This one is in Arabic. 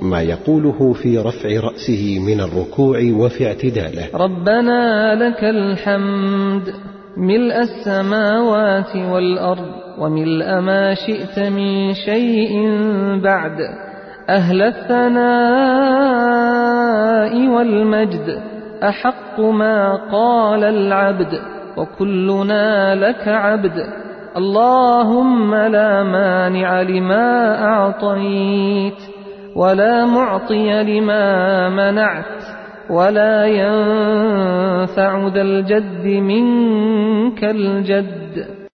ما يقوله في رفع رأسه من الركوع وفي اعتداله. ربنا لك الحمد ملء السماوات والأرض وملء ما شئت من شيء بعد أهل الثناء والمجد أحق ما قال العبد وكلنا لك عبد. اللهم لا مانع لما أعطيت. ولا معطي لما منعت ولا ينفع ذا الجد منك الجد.